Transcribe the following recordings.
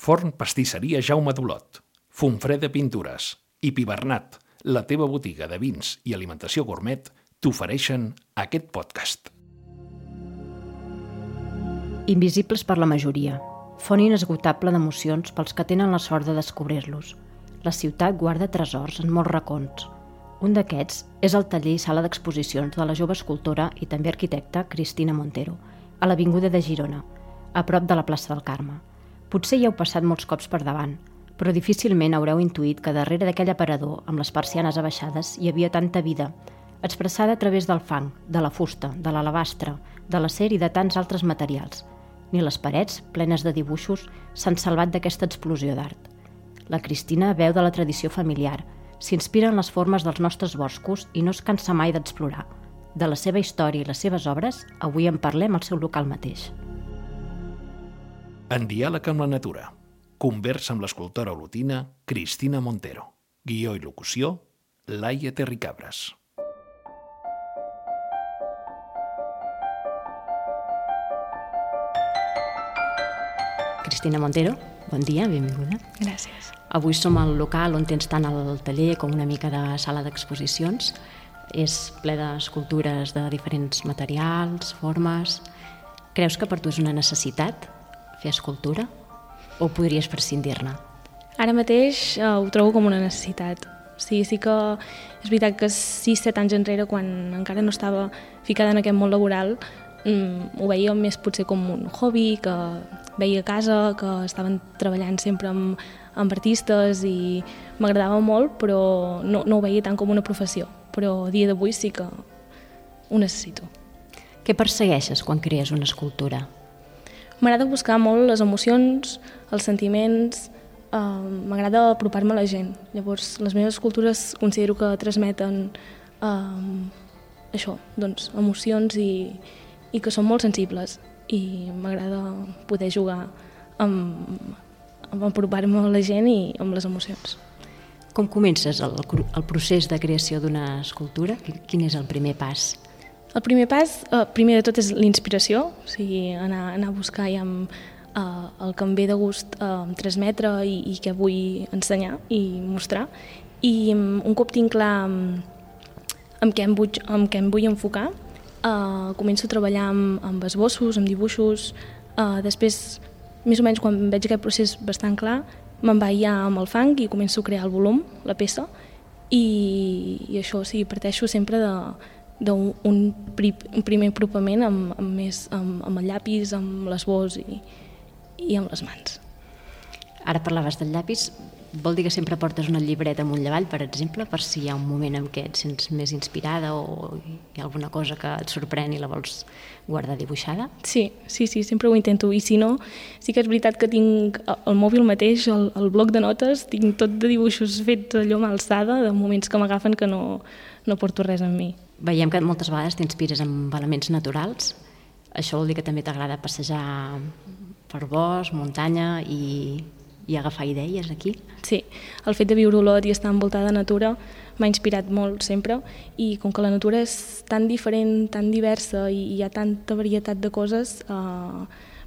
Forn Pastisseria Jaume Dolot, Fumfreda Pintures i Pibernat, la teva botiga de vins i alimentació gourmet, t'ofereixen aquest podcast. Invisibles per la majoria, font inesgotable d'emocions pels que tenen la sort de descobrir-los. La ciutat guarda tresors en molts racons. Un d'aquests és el taller i sala d'exposicions de la jove escultora i també arquitecta Cristina Montero, a l'Avinguda de Girona, a prop de la plaça del Carme. Potser hi heu passat molts cops per davant, però difícilment haureu intuït que darrere d'aquell aparador, amb les persianes abaixades, hi havia tanta vida, expressada a través del fang, de la fusta, de l'alabastre, de l'acer i de tants altres materials. Ni les parets, plenes de dibuixos, s'han salvat d'aquesta explosió d'art. La Cristina veu de la tradició familiar, s'inspira en les formes dels nostres boscos i no es cansa mai d'explorar. De la seva història i les seves obres, avui en parlem al seu local mateix. En diàleg amb la natura. Conversa amb l'escultora olotina Cristina Montero. Guió i locució, Laia Terricabres. Cristina Montero, bon dia, benvinguda. Gràcies. Avui som al local on tens tant el taller com una mica de sala d'exposicions. És ple d'escultures de diferents materials, formes... Creus que per tu és una necessitat fer escultura o podries prescindir-ne? Ara mateix eh, ho trobo com una necessitat. Sí, sí que és veritat que 6-7 anys enrere, quan encara no estava ficada en aquest món laboral, mm, ho veia més potser com un hobby, que veia a casa, que estaven treballant sempre amb, amb artistes i m'agradava molt, però no, no ho veia tant com una professió. Però a dia d'avui sí que ho necessito. Què persegueixes quan crees una escultura? M'agrada buscar molt les emocions, els sentiments, eh, m'agrada apropar-me a la gent. Llavors, les meves escultures considero que transmeten eh, això, doncs, emocions i, i que són molt sensibles i m'agrada poder jugar amb, amb apropar-me a la gent i amb les emocions. Com comences el, el procés de creació d'una escultura? Quin és el primer pas? El primer pas, eh, primer de tot, és l'inspiració, o sigui, anar, anar a buscar ja amb, eh, el que em ve de gust eh, transmetre i, i que vull ensenyar i mostrar. I mm, un cop tinc clar amb, amb, què, em vull, amb què em vull enfocar, eh, començo a treballar amb, amb esbossos, amb dibuixos, eh, després, més o menys quan veig aquest procés bastant clar, me'n vaig ja amb el fang i començo a crear el volum, la peça, i, i això, o sigui, parteixo sempre de, d'un un, un primer apropament amb, amb, més, amb, amb el llapis, amb l'esbós i, i amb les mans. Ara parlaves del llapis, vol dir que sempre portes una llibreta amb un llavall, per exemple, per si hi ha un moment en què et sents més inspirada o hi ha alguna cosa que et sorprèn i la vols guardar dibuixada? Sí, sí, sí, sempre ho intento. I si no, sí que és veritat que tinc el mòbil mateix, el, el bloc de notes, tinc tot de dibuixos fets allò amb alçada, de moments que m'agafen que no, no porto res amb mi. Veiem que moltes vegades t'inspires amb elements naturals. Això vol dir que també t'agrada passejar per bosc, muntanya i i agafar idees aquí? Sí, el fet de viure a Olot i estar envoltada de natura m'ha inspirat molt sempre i com que la natura és tan diferent, tan diversa i hi ha tanta varietat de coses, eh,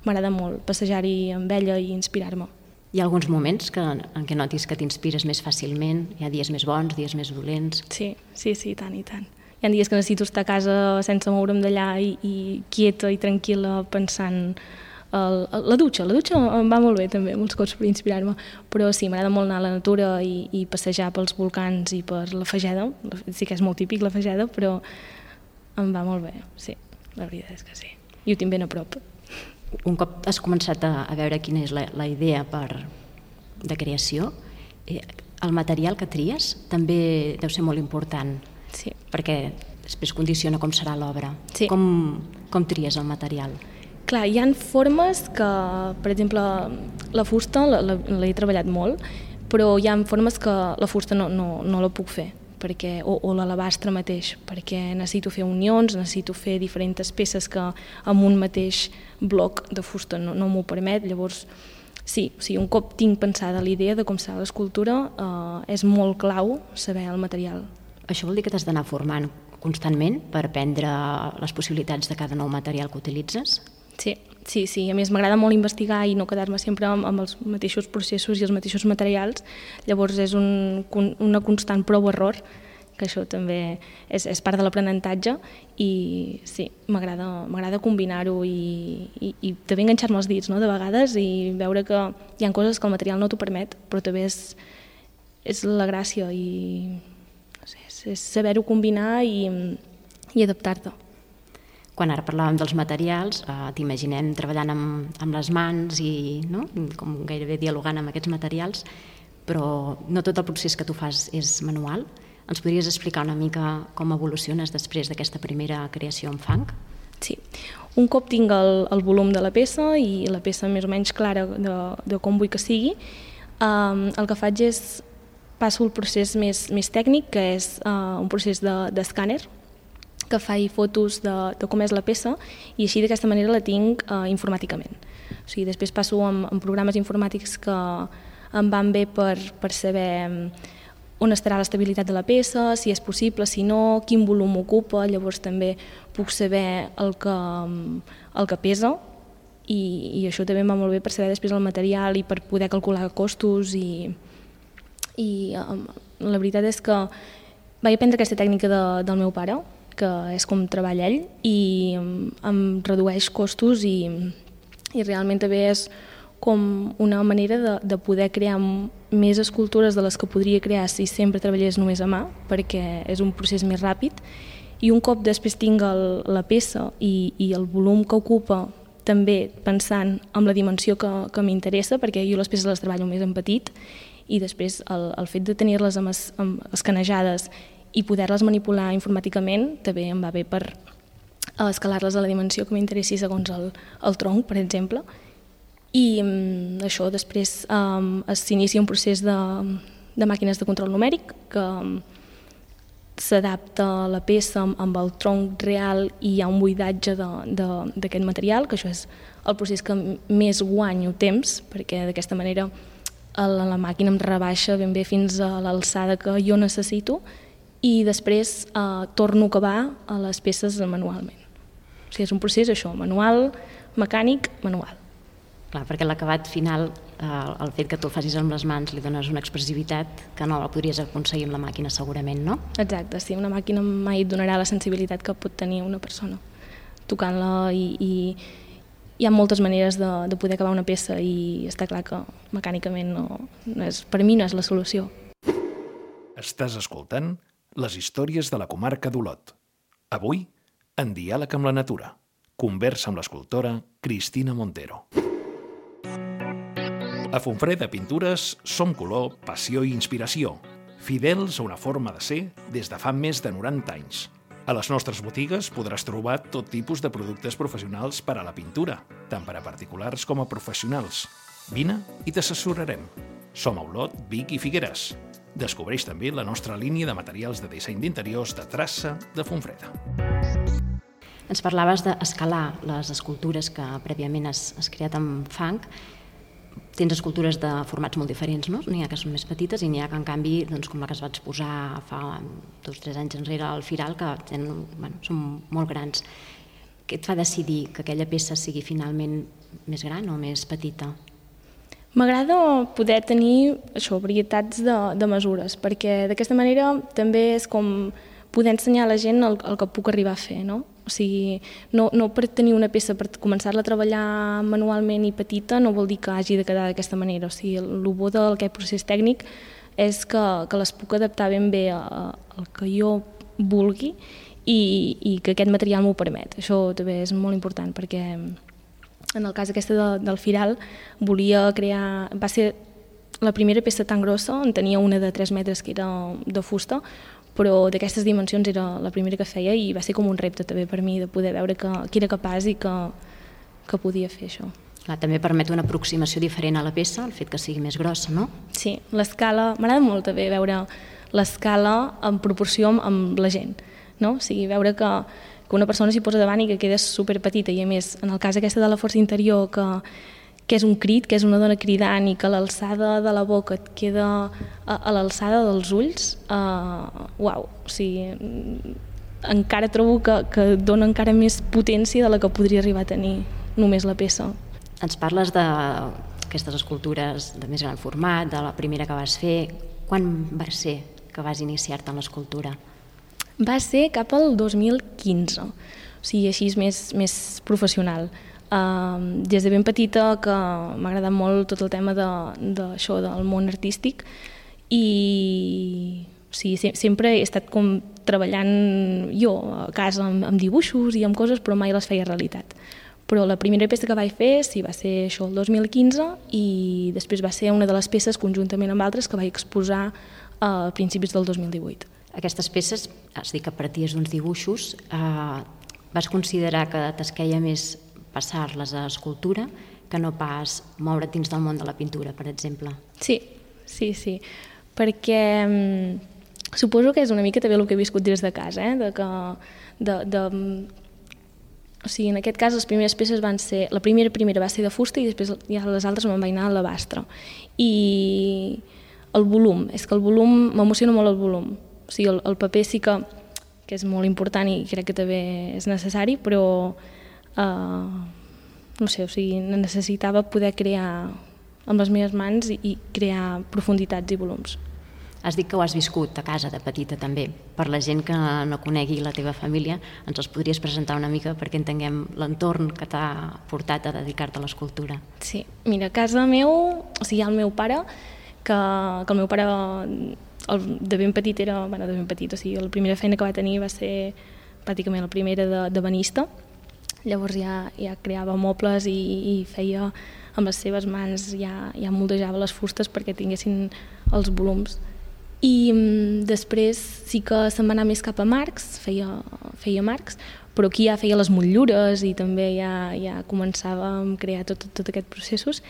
m'agrada molt passejar-hi amb ella i inspirar-me. Hi ha alguns moments que, en què notis que t'inspires més fàcilment? Hi ha dies més bons, dies més dolents? Sí, sí, sí, tant i tant. Hi ha dies que necessito estar a casa sense moure'm d'allà i, i quieta i tranquil·la pensant el, la dutxa, la dutxa em va molt bé també, molts cops per inspirar-me, però sí, m'agrada molt anar a la natura i, i passejar pels volcans i per la Fageda, sí que és molt típic la Fageda, però em va molt bé, sí, la veritat és que sí. I ho tinc ben a prop. Un cop has començat a, a veure quina és la, la idea per, de creació, eh, el material que tries també deu ser molt important, sí. perquè després condiciona com serà l'obra. Sí. Com, com tries el material? Clar, hi han formes que, per exemple, la fusta l'he treballat molt, però hi ha formes que la fusta no, no, no la puc fer perquè, o, o l'alabastre mateix, perquè necessito fer unions, necessito fer diferents peces que amb un mateix bloc de fusta no, no m'ho permet, llavors sí, o sigui, un cop tinc pensada l'idea de com serà l'escultura, eh, és molt clau saber el material. Això vol dir que t'has d'anar formant constantment per aprendre les possibilitats de cada nou material que utilitzes? Sí, Sí, sí, a més m'agrada molt investigar i no quedar-me sempre amb, amb els mateixos processos i els mateixos materials, llavors és un, una constant prou-error, que això també és, és part de l'aprenentatge i sí, m'agrada combinar-ho i, i, i també enganxar-me els dits no? de vegades i veure que hi ha coses que el material no t'ho permet, però també és, és la gràcia i és, saber-ho combinar i, i adaptar-te. Quan ara parlàvem dels materials, eh, t'imaginem treballant amb, amb les mans i no? com gairebé dialogant amb aquests materials, però no tot el procés que tu fas és manual. Ens podries explicar una mica com evoluciones després d'aquesta primera creació en fang? Sí. Un cop tinc el, el volum de la peça i la peça més o menys clara de, de com vull que sigui, um, el que faig és passo el procés més, més tècnic, que és uh, un procés d'escàner, de, que faig fotos de, de com és la peça i així d'aquesta manera la tinc eh, informàticament. O sigui, després passo amb, amb programes informàtics que em van bé per, per saber mm, on estarà l'estabilitat de la peça, si és possible, si no, quin volum ocupa, llavors també puc saber el que, mm, el que pesa i, i això també em va molt bé per saber després el material i per poder calcular costos i, i um, la veritat és que vaig aprendre aquesta tècnica de, del meu pare que és com treballa ell, i em redueix costos i, i realment també és com una manera de, de poder crear més escultures de les que podria crear si sempre treballés només a mà, perquè és un procés més ràpid, i un cop després tinc el, la peça i, i el volum que ocupa també pensant en la dimensió que, que m'interessa, perquè jo les peces les treballo més en petit, i després el, el fet de tenir-les escanejades i poder-les manipular informàticament també em va bé per eh, escalar-les a la dimensió que m'interessi segons el, el tronc, per exemple. I um, això després um, s'inicia un procés de, de màquines de control numèric que um, s'adapta la peça amb el tronc real i hi ha un buidatge d'aquest material, que això és el procés que més guanyo temps, perquè d'aquesta manera la, la màquina em rebaixa ben bé fins a l'alçada que jo necessito i després eh, torno a acabar a les peces manualment. O sigui, és un procés això, manual, mecànic, manual. Clar, perquè l'acabat final, eh, el fet que tu el facis amb les mans li dones una expressivitat que no la podries aconseguir amb la màquina segurament, no? Exacte, sí, una màquina mai et donarà la sensibilitat que pot tenir una persona tocant-la i, i hi ha moltes maneres de, de poder acabar una peça i està clar que mecànicament no, no és, per mi no és la solució. Estàs escoltant les històries de la comarca d'Olot. Avui, en diàleg amb la natura. Conversa amb l'escultora Cristina Montero. A Fonfreda Pintures som color, passió i inspiració, fidels a una forma de ser des de fa més de 90 anys. A les nostres botigues podràs trobar tot tipus de productes professionals per a la pintura, tant per a particulars com a professionals. Vine i t'assessorarem. Som a Olot, Vic i Figueres. Descobreix també la nostra línia de materials de disseny d'interiors de traça de Fonfreda. Ens parlaves d'escalar les escultures que prèviament has, has creat amb fang. Tens escultures de formats molt diferents, no? N'hi ha que són més petites i n'hi ha que, en canvi, doncs, com la que es vaig posar fa dos o tres anys enrere al Firal, que tenen, bueno, són molt grans. Què et fa decidir que aquella peça sigui finalment més gran o més petita? M'agrada poder tenir això, varietats de, de mesures, perquè d'aquesta manera també és com poder ensenyar a la gent el, el que puc arribar a fer, no? O sigui, no, no per tenir una peça, per començar-la a treballar manualment i petita, no vol dir que hagi de quedar d'aquesta manera. O sigui, el, bo d'aquest procés tècnic és que, que les puc adaptar ben bé al que jo vulgui i, i que aquest material m'ho permet. Això també és molt important perquè en el cas aquesta de, del Firal, volia crear... Va ser la primera peça tan grossa, en tenia una de 3 metres que era de fusta, però d'aquestes dimensions era la primera que feia i va ser com un repte també per mi de poder veure que, que era capaç i que, que podia fer això. Clar, també permet una aproximació diferent a la peça, el fet que sigui més grossa, no? Sí, l'escala, m'agrada molt també veure l'escala en proporció amb, amb la gent, no? O sigui, veure que, que una persona s'hi posa davant i que queda super petita i a més, en el cas aquesta de la força interior que, que és un crit, que és una dona cridant i que l'alçada de la boca et queda a, a l'alçada dels ulls, uh, uau, o sigui, encara trobo que, que dona encara més potència de la que podria arribar a tenir només la peça. Ens parles d'aquestes escultures de més gran format, de la primera que vas fer. Quan va ser que vas iniciar-te en l'escultura? Va ser cap al 2015, o sigui, així més, més professional. Uh, des de ben petita que m'ha agradat molt tot el tema d'això de, del món artístic i o sigui, se sempre he estat com treballant jo a casa amb, amb dibuixos i amb coses, però mai les feia realitat. Però la primera peça que vaig fer sí, va ser això el 2015 i després va ser una de les peces conjuntament amb altres que vaig exposar a principis del 2018. Aquestes peces, has dit que parties d'uns dibuixos, eh, vas considerar que t'esqueia més passar-les a escultura que no pas moure dins del món de la pintura, per exemple. Sí, sí, sí, perquè mm, suposo que és una mica també el que he viscut des de casa, eh? de que, de, de, o sigui, en aquest cas les primeres peces van ser, la primera primera va ser de fusta i després ja les altres vaig anar a l'abastre. I el volum, és que el volum, m'emociona molt el volum. O sigui, el, el paper sí que, que és molt important i crec que també és necessari, però eh, no sé, o sigui, necessitava poder crear amb les meves mans i, crear profunditats i volums. Has dit que ho has viscut a casa de petita també. Per la gent que no conegui la teva família, ens els podries presentar una mica perquè entenguem l'entorn que t'ha portat a dedicar-te a l'escultura. Sí, mira, a casa meu, o sigui, el meu pare que, que el meu pare el, de ben petit era, bueno, de ben petit, o sigui, la primera feina que va tenir va ser pràcticament la primera de, de banista, llavors ja, ja creava mobles i, i feia amb les seves mans, ja, ja moldejava les fustes perquè tinguessin els volums. I mm, després sí que se'n va anar més cap a Marx, feia, feia Marx, però aquí ja feia les motllures i també ja, ja començava a crear tot, tot, tot aquests processos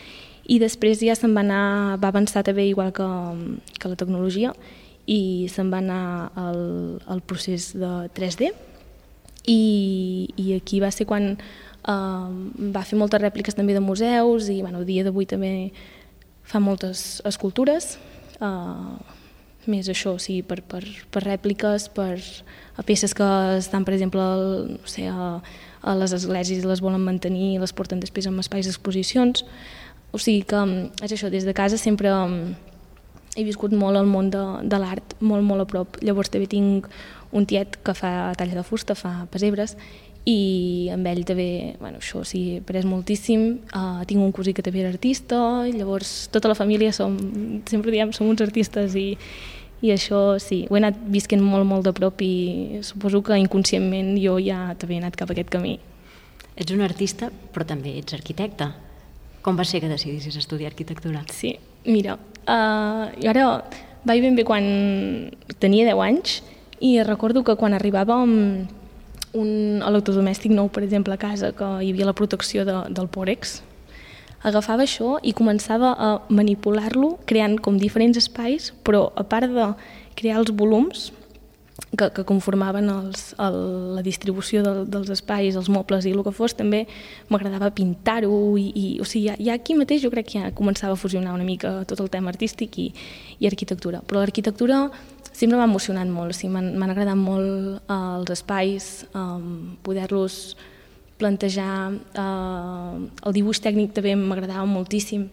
i després ja se'n va anar, va avançar també igual que, que la tecnologia i se'n va anar al, al procés de 3D i, i aquí va ser quan eh, va fer moltes rèpliques també de museus i bueno, el dia d'avui també fa moltes escultures eh, més això, sí, per, per, per rèpliques, per peces que estan, per exemple, el, no sé, a, a les esglésies les volen mantenir i les porten després en espais d'exposicions. O sigui que mm, és això, des de casa sempre mm, he viscut molt el món de, de l'art, molt, molt a prop. Llavors també tinc un tiet que fa talla de fusta, fa pesebres, i amb ell també, bueno, això sí, he après moltíssim. Uh, tinc un cosí que també era artista, i llavors tota la família som, sempre diem, som uns artistes i, i això sí, ho he anat visquent molt, molt de prop i suposo que inconscientment jo ja també he anat cap a aquest camí. Ets un artista, però també ets arquitecte. Com va ser que decidissis estudiar arquitectura? Sí, mira, uh, jo ara vaig ben bé quan tenia 10 anys i recordo que quan arribava un electrodomèstic nou, per exemple, a casa, que hi havia la protecció de, del Porex, agafava això i començava a manipular-lo creant com diferents espais, però a part de crear els volums, que, que conformaven els, el, la distribució de, dels espais, els mobles i el que fos, també m'agradava pintar-ho i, i o sigui, ja, ja aquí mateix jo crec que ja començava a fusionar una mica tot el tema artístic i, i arquitectura. Però l'arquitectura sempre m'ha emocionat molt, o sigui, m'han agradat molt eh, els espais, eh, poder-los plantejar, eh, el dibuix tècnic també m'agradava moltíssim,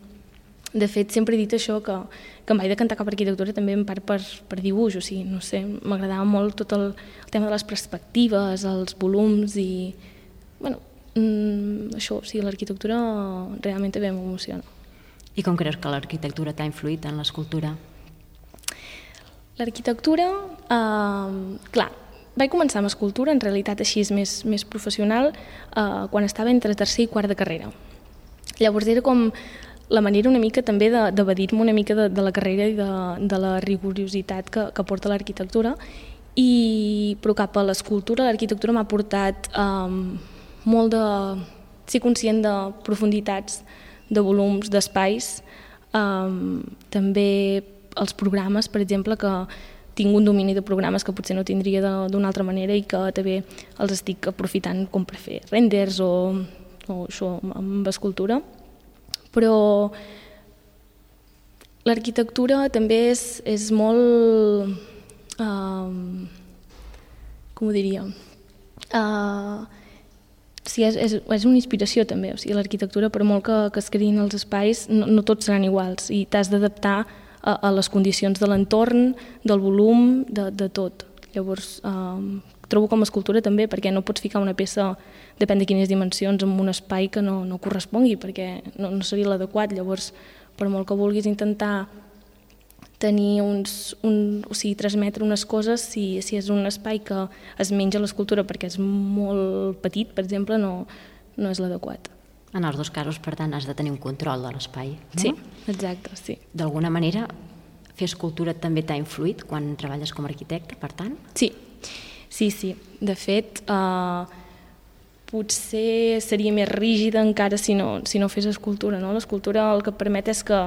de fet, sempre he dit això, que, que em vaig decantar cap a arquitectura també en part per, per dibuix, o sigui, no sé, m'agradava molt tot el, el tema de les perspectives, els volums i, bueno, mm, això, o sigui, l'arquitectura realment també m'emociona. I com creus que l'arquitectura t'ha influït en l'escultura? L'arquitectura, eh, clar, vaig començar amb escultura, en realitat així és més, més professional, eh, quan estava entre tercer i quart de carrera. Llavors era com la manera una mica també d'evadir-me una mica de, de la carrera i de, de la rigorositat que, que porta l'arquitectura. I però cap a l'escultura l'arquitectura m'ha portat um, molt de ser conscient de profunditats, de volums, d'espais, um, també els programes, per exemple, que tinc un domini de programes que potser no tindria d'una altra manera i que també els estic aprofitant com per fer renders o, o això amb escultura però l'arquitectura també és, és molt... Uh, com ho diria? Uh, sí, és, és, és una inspiració també, o sigui, l'arquitectura, per molt que, que es creïn els espais, no, no tots seran iguals i t'has d'adaptar a, a les condicions de l'entorn, del volum, de, de tot. Llavors, eh, trobo com a escultura també, perquè no pots ficar una peça, depèn de quines dimensions, en un espai que no, no correspongui, perquè no, no seria l'adequat. Llavors, per molt que vulguis intentar tenir uns, un, o sigui, transmetre unes coses, si, si és un espai que es menja l'escultura perquè és molt petit, per exemple, no, no és l'adequat. En els dos casos, per tant, has de tenir un control de l'espai. No? Sí, exacte, sí. D'alguna manera, fer escultura també t'ha influït quan treballes com a arquitecte, per tant? Sí, sí, sí. De fet, eh, potser seria més rígida encara si no, si no fes escultura. No? L'escultura el que permet és que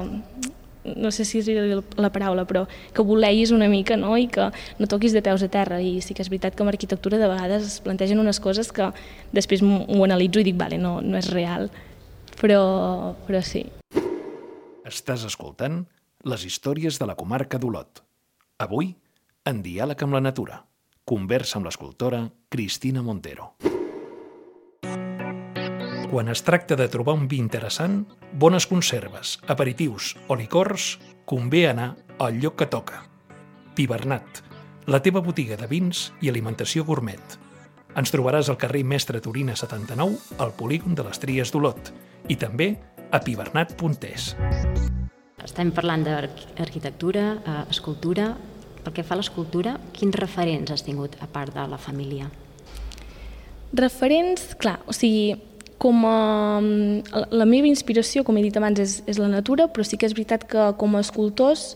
no sé si és la paraula, però que voleis una mica no? i que no toquis de peus a terra. I sí que és veritat que amb arquitectura de vegades es plantegen unes coses que després m'ho analitzo i dic, vale, no, no és real, però, però sí. Estàs escoltant les històries de la comarca d'Olot. Avui, en diàleg amb la natura. Conversa amb l'escultora Cristina Montero. Quan es tracta de trobar un vi interessant, bones conserves, aperitius o licors, convé anar al lloc que toca. Pibernat, la teva botiga de vins i alimentació gourmet. Ens trobaràs al carrer Mestre Torina 79, al polígon de les Tries d'Olot, i també a pibernat.es. Estem parlant d'arquitectura, eh, escultura. Pel que fa a l'escultura, quins referents has tingut a part de la família? Referents, clar, o sigui, com a, la meva inspiració, com he dit abans, és, és la natura, però sí que és veritat que com a escultors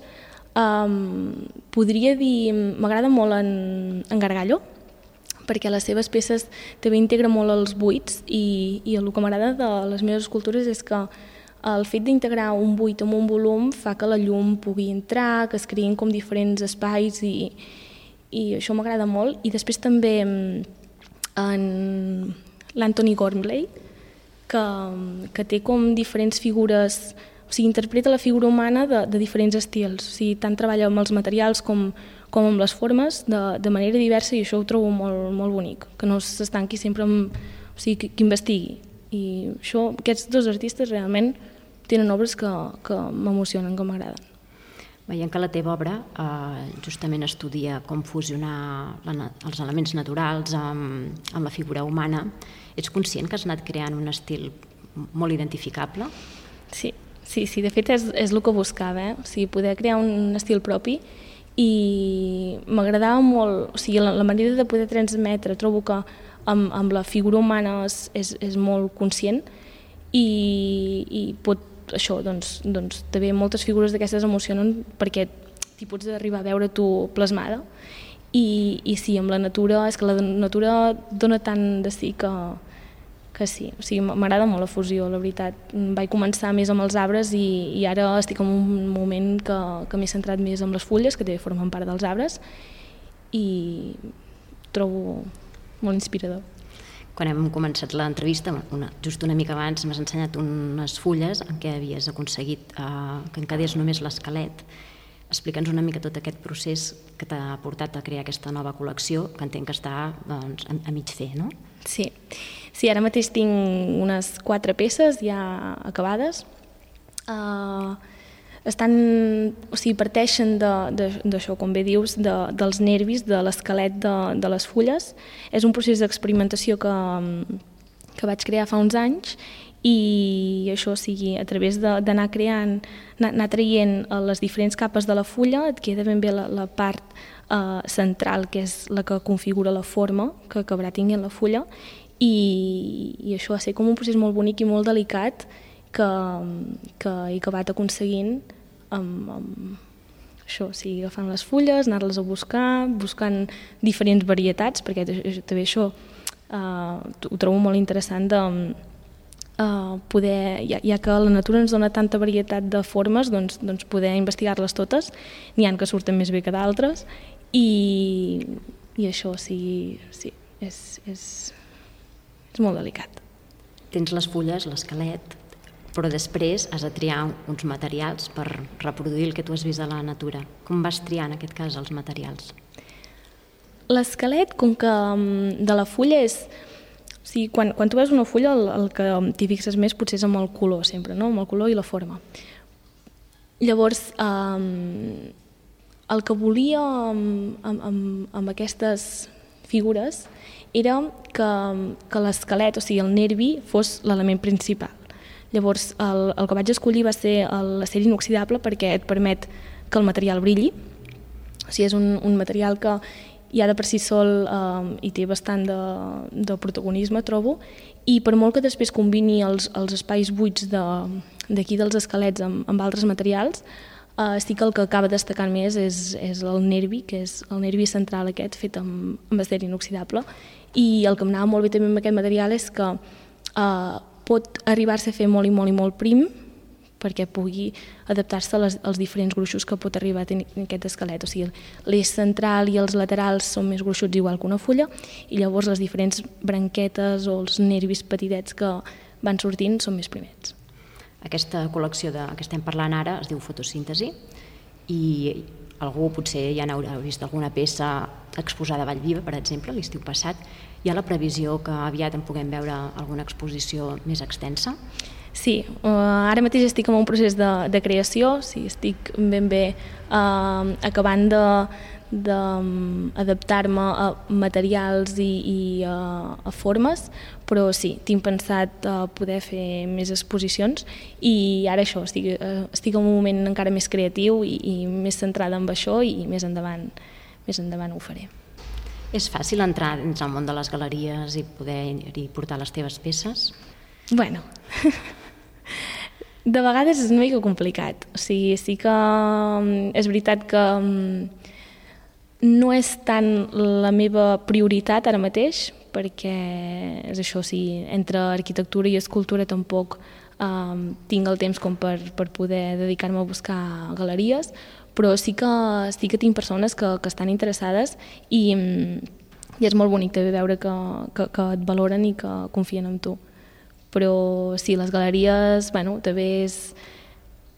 um, podria dir, m'agrada molt en, en Gargallo, perquè les seves peces també integra molt els buits i, i el que m'agrada de les meves escultures és que el fet d'integrar un buit amb un volum fa que la llum pugui entrar, que es creïn com diferents espais i, i això m'agrada molt. I després també en l'Anthony Gormley, que, que té com diferents figures, o sigui, interpreta la figura humana de, de diferents estils, o sigui, tant treballa amb els materials com, com amb les formes de, de manera diversa i això ho trobo molt, molt bonic, que no s'estanqui sempre amb, o sigui, que, que investigui. I això, aquests dos artistes realment tenen obres que, que m'emocionen, que m'agraden. Veiem que la teva obra eh, justament estudia com fusionar la, els elements naturals amb, amb la figura humana Ets conscient que has anat creant un estil molt identificable? Sí, sí, sí de fet és, és el que buscava, eh? o sigui, poder crear un estil propi i m'agradava molt, o sigui, la, la manera de poder transmetre, trobo que amb, amb la figura humana és, és, és molt conscient i, i pot, això, doncs, doncs també moltes figures d'aquestes emocionen perquè t'hi pots arribar a veure tu plasmada i, i sí, amb la natura, és que la natura dona tant de sí que, que sí, o sigui, m'agrada molt la fusió, la veritat. Vaig començar més amb els arbres i, i ara estic en un moment que, que m'he centrat més en les fulles, que també formen part dels arbres, i trobo molt inspirador. Quan hem començat l'entrevista, una, just una mica abans, m'has ensenyat unes fulles en què havies aconseguit eh, que encadés només l'esquelet. Explica'ns una mica tot aquest procés que t'ha portat a crear aquesta nova col·lecció, que entenc que està doncs, a, a mig fer, no? Sí. sí, ara mateix tinc unes quatre peces ja acabades. Uh, estan, o sigui, parteixen d'això, com bé dius, de, dels nervis, de l'esquelet de, de les fulles. És un procés d'experimentació que, que vaig crear fa uns anys i això o sigui a través d'anar creant, anar, anar traient les diferents capes de la fulla, et queda ben bé la, la part eh, central, que és la que configura la forma que acabarà tinguent la fulla, i, i això va ser com un procés molt bonic i molt delicat que, que he acabat aconseguint amb, amb això, o sigui, agafant les fulles, anar-les a buscar, buscant diferents varietats, perquè també això eh, ho trobo molt interessant de, uh, poder, ja, ja que la natura ens dona tanta varietat de formes, doncs, doncs poder investigar-les totes. N'hi han que surten més bé que d'altres i, i això sí, sí és, és, és molt delicat. Tens les fulles, l'esquelet, però després has de triar uns materials per reproduir el que tu has vist a la natura. Com vas triar en aquest cas els materials? L'esquelet, com que mm, de la fulla és, o sigui, quan, quan tu veus una fulla el, el que t'hi fixes més potser és amb el color sempre, no? amb el color i la forma. Llavors, eh, el que volia amb, amb, amb aquestes figures era que, que l'esquelet, o sigui, el nervi, fos l'element principal. Llavors, el, el que vaig escollir va ser l'acer inoxidable perquè et permet que el material brilli. O sigui, és un, un material que ja de per si sol eh, hi té bastant de, de protagonisme, trobo, i per molt que després combini els, els espais buits d'aquí de, dels esquelets amb, amb altres materials, eh, sí que el que acaba destacant més és, és el nervi, que és el nervi central aquest fet amb, amb acer inoxidable, i el que em anava molt bé també amb aquest material és que eh, pot arribar-se a fer molt i molt i molt prim perquè pugui adaptar-se als diferents gruixos que pot arribar a tenir aquest esquelet. O sigui, l'eix central i els laterals són més gruixuts igual que una fulla i llavors les diferents branquetes o els nervis petitets que van sortint són més primets. Aquesta col·lecció de que estem parlant ara es diu fotosíntesi i algú potser ja n'haurà vist alguna peça exposada a Vallviva, per exemple, l'estiu passat. Hi ha la previsió que aviat en puguem veure alguna exposició més extensa? Sí, uh, ara mateix estic en un procés de, de creació, sí, estic ben bé uh, acabant de, d'adaptar-me a materials i, i a, a formes, però sí, tinc pensat uh, poder fer més exposicions i ara això, estic, uh, estic en un moment encara més creatiu i, i més centrada en això i més endavant, més endavant ho faré. És fàcil entrar dins el món de les galeries i poder hi portar les teves peces? Bueno, de vegades és una mica complicat. O sigui, sí que mm, és veritat que mm, no és tant la meva prioritat ara mateix, perquè és això, sí, entre arquitectura i escultura tampoc um, tinc el temps com per, per poder dedicar-me a buscar galeries, però sí que, sí que tinc persones que, que estan interessades i, i és molt bonic també veure que, que, que et valoren i que confien en tu. Però sí, les galeries, bueno, també és,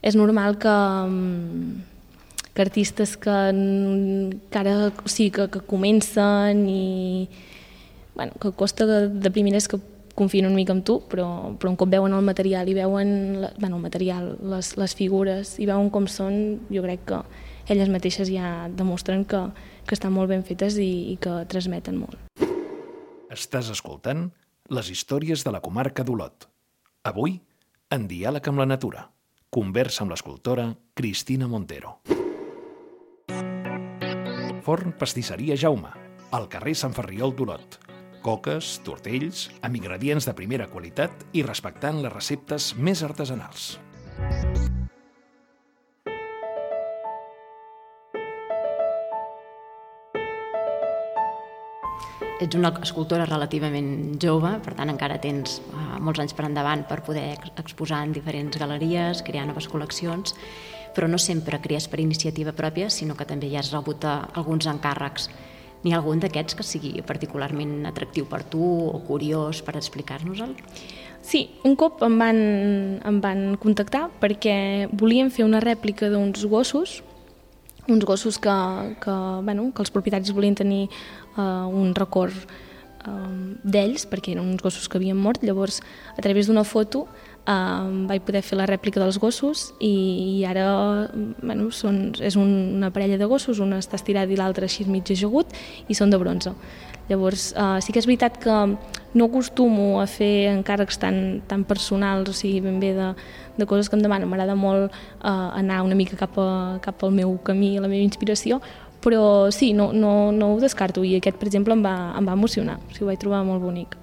és normal que, mm, que artistes que, que ara o sigui, que, que comencen i bueno, que costa de, de primeres que confien una mica en tu, però, però un cop veuen el material i veuen la, bueno, el material, les, les figures i veuen com són, jo crec que elles mateixes ja demostren que, que estan molt ben fetes i, i que transmeten molt. Estàs escoltant les històries de la comarca d'Olot. Avui, en diàleg amb la natura. Conversa amb l'escultora Cristina Montero. Forn Pastisseria Jaume, al carrer Sant Ferriol d'Olot. Coques, tortells, amb ingredients de primera qualitat i respectant les receptes més artesanals. ets una escultora relativament jove, per tant encara tens uh, molts anys per endavant per poder exposar en diferents galeries, crear noves col·leccions, però no sempre crees per iniciativa pròpia, sinó que també ja has rebut uh, alguns encàrrecs. N'hi ha algun d'aquests que sigui particularment atractiu per tu o curiós per explicar-nos-el? Sí, un cop em van, em van contactar perquè volien fer una rèplica d'uns gossos uns gossos que, que, bueno, que els propietaris volien tenir uh, un record uh, d'ells, perquè eren uns gossos que havien mort, llavors a través d'una foto uh, vaig poder fer la rèplica dels gossos i, i ara bueno, són, és un, una parella de gossos, un està estirat i l'altre així mig ajagut i són de bronze. Llavors, uh, sí que és veritat que no acostumo a fer encàrrecs tan, tan personals, o sigui, ben bé de, de coses que em demanen. M'agrada molt uh, anar una mica cap, a, cap al meu camí, a la meva inspiració, però sí, no, no, no ho descarto i aquest, per exemple, em va, em va emocionar, o sigui, ho vaig trobar molt bonic.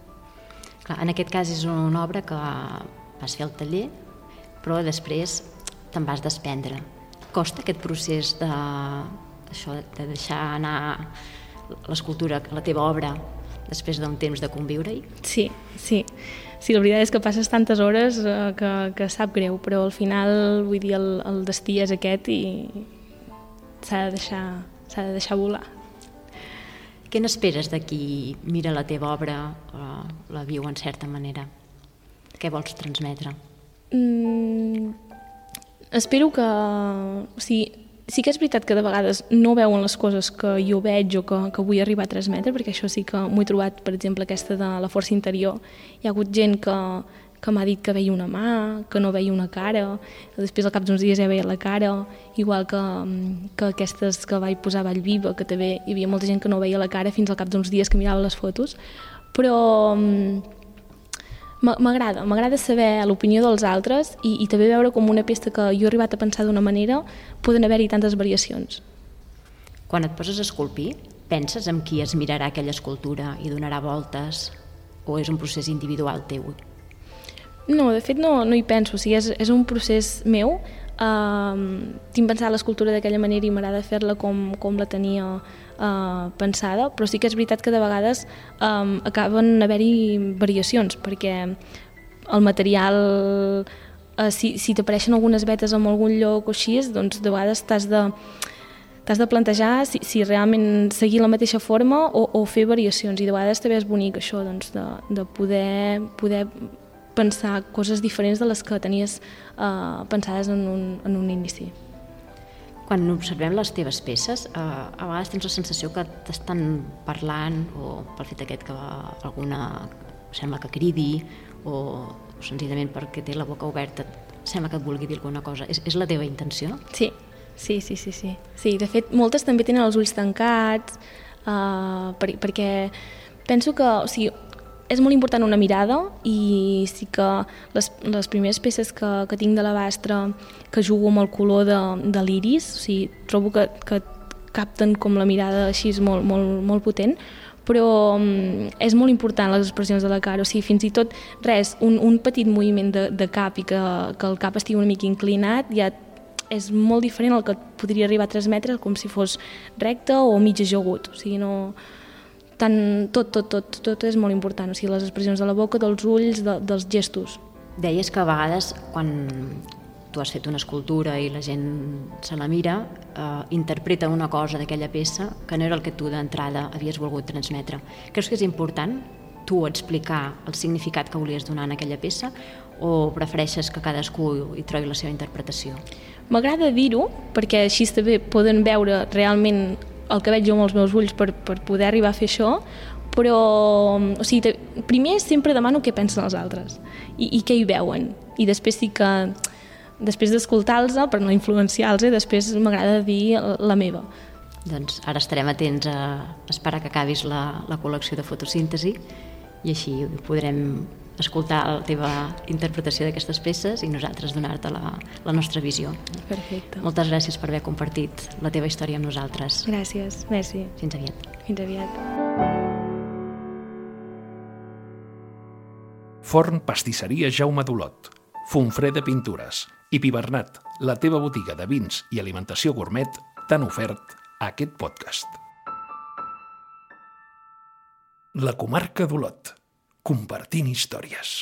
Clar, en aquest cas és una obra que vas fer al taller, però després te'n vas desprendre. Costa aquest procés de, això, de deixar anar l'escultura, la teva obra, després d'un temps de conviure-hi? Sí, sí. Sí, la veritat és que passes tantes hores eh, que, que sap greu, però al final, vull dir, el, el destí és aquest i s'ha de deixar s'ha de deixar volar. Què n'esperes de qui mira la teva obra o la viu en certa manera? Què vols transmetre? Mm, espero que... O sigui, sí que és veritat que de vegades no veuen les coses que jo veig o que, que vull arribar a transmetre, perquè això sí que m'ho he trobat, per exemple, aquesta de la força interior. Hi ha hagut gent que, que m'ha dit que veia una mà, que no veia una cara, després al cap d'uns dies ja veia la cara, igual que, que aquestes que vaig posar a Vallviva, que també hi havia molta gent que no veia la cara fins al cap d'uns dies que mirava les fotos, però m'agrada, m'agrada saber l'opinió dels altres i, i també veure com una pesta que jo he arribat a pensar d'una manera poden haver-hi tantes variacions. Quan et poses a esculpir, penses en qui es mirarà aquella escultura i donarà voltes o és un procés individual teu? No, de fet no, no hi penso, o sigui, és, és un procés meu, uh, tinc pensat l'escultura d'aquella manera i m'agrada fer-la com, com la tenia uh, pensada, però sí que és veritat que de vegades um, acaben haver-hi variacions, perquè el material, uh, si, si t'apareixen algunes vetes en algun lloc o així, doncs de vegades t'has de t'has de plantejar si, si realment seguir la mateixa forma o, o fer variacions i de vegades també és bonic això doncs, de, de poder, poder pensar coses diferents de les que tenies uh, pensades en un, en un inici. Quan observem les teves peces, eh, a vegades tens la sensació que t'estan parlant, o pel fet aquest que alguna sembla que cridi, o, o senzillament perquè té la boca oberta, sembla que et vulgui dir alguna cosa. És, és la teva intenció? Sí, sí, sí, sí, sí. sí de fet, moltes també tenen els ulls tancats, uh, per, perquè penso que, o sigui, és molt important una mirada i sí que les, les primeres peces que, que tinc de la bastra que jugo amb el color de, de l'iris, o sigui, trobo que, que capten com la mirada així és molt, molt, molt potent, però um, és molt important les expressions de la cara, o sigui, fins i tot res, un, un petit moviment de, de cap i que, que el cap estigui una mica inclinat ja és molt diferent al que podria arribar a transmetre com si fos recte o mig ajagut, o sigui, no, tant, tot, tot, tot, tot és molt important, o sigui, les expressions de la boca, dels ulls, de, dels gestos. Deies que a vegades, quan tu has fet una escultura i la gent se la mira, eh, interpreta una cosa d'aquella peça que no era el que tu d'entrada havies volgut transmetre. Creus que és important tu explicar el significat que volies donar en aquella peça o prefereixes que cadascú hi trobi la seva interpretació? M'agrada dir-ho perquè així també poden veure realment el que veig jo amb els meus ulls per, per poder arribar a fer això, però o sigui, primer sempre demano què pensen els altres i, i què hi veuen. I després sí que, després d'escoltar-los, per no influenciar-los, eh, després m'agrada dir la meva. Doncs ara estarem atents a esperar que acabis la, la col·lecció de fotosíntesi i així podrem escoltar la teva interpretació d'aquestes peces i nosaltres donar-te la, la nostra visió. Perfecte. Moltes gràcies per haver compartit la teva història amb nosaltres. Gràcies, merci. Fins aviat. Fins aviat. Forn Pastisseria Jaume Dolot, Fonfreda Pintures i Pibernat, la teva botiga de vins i alimentació gourmet, t'han ofert aquest podcast. La comarca d'Olot compartint històries.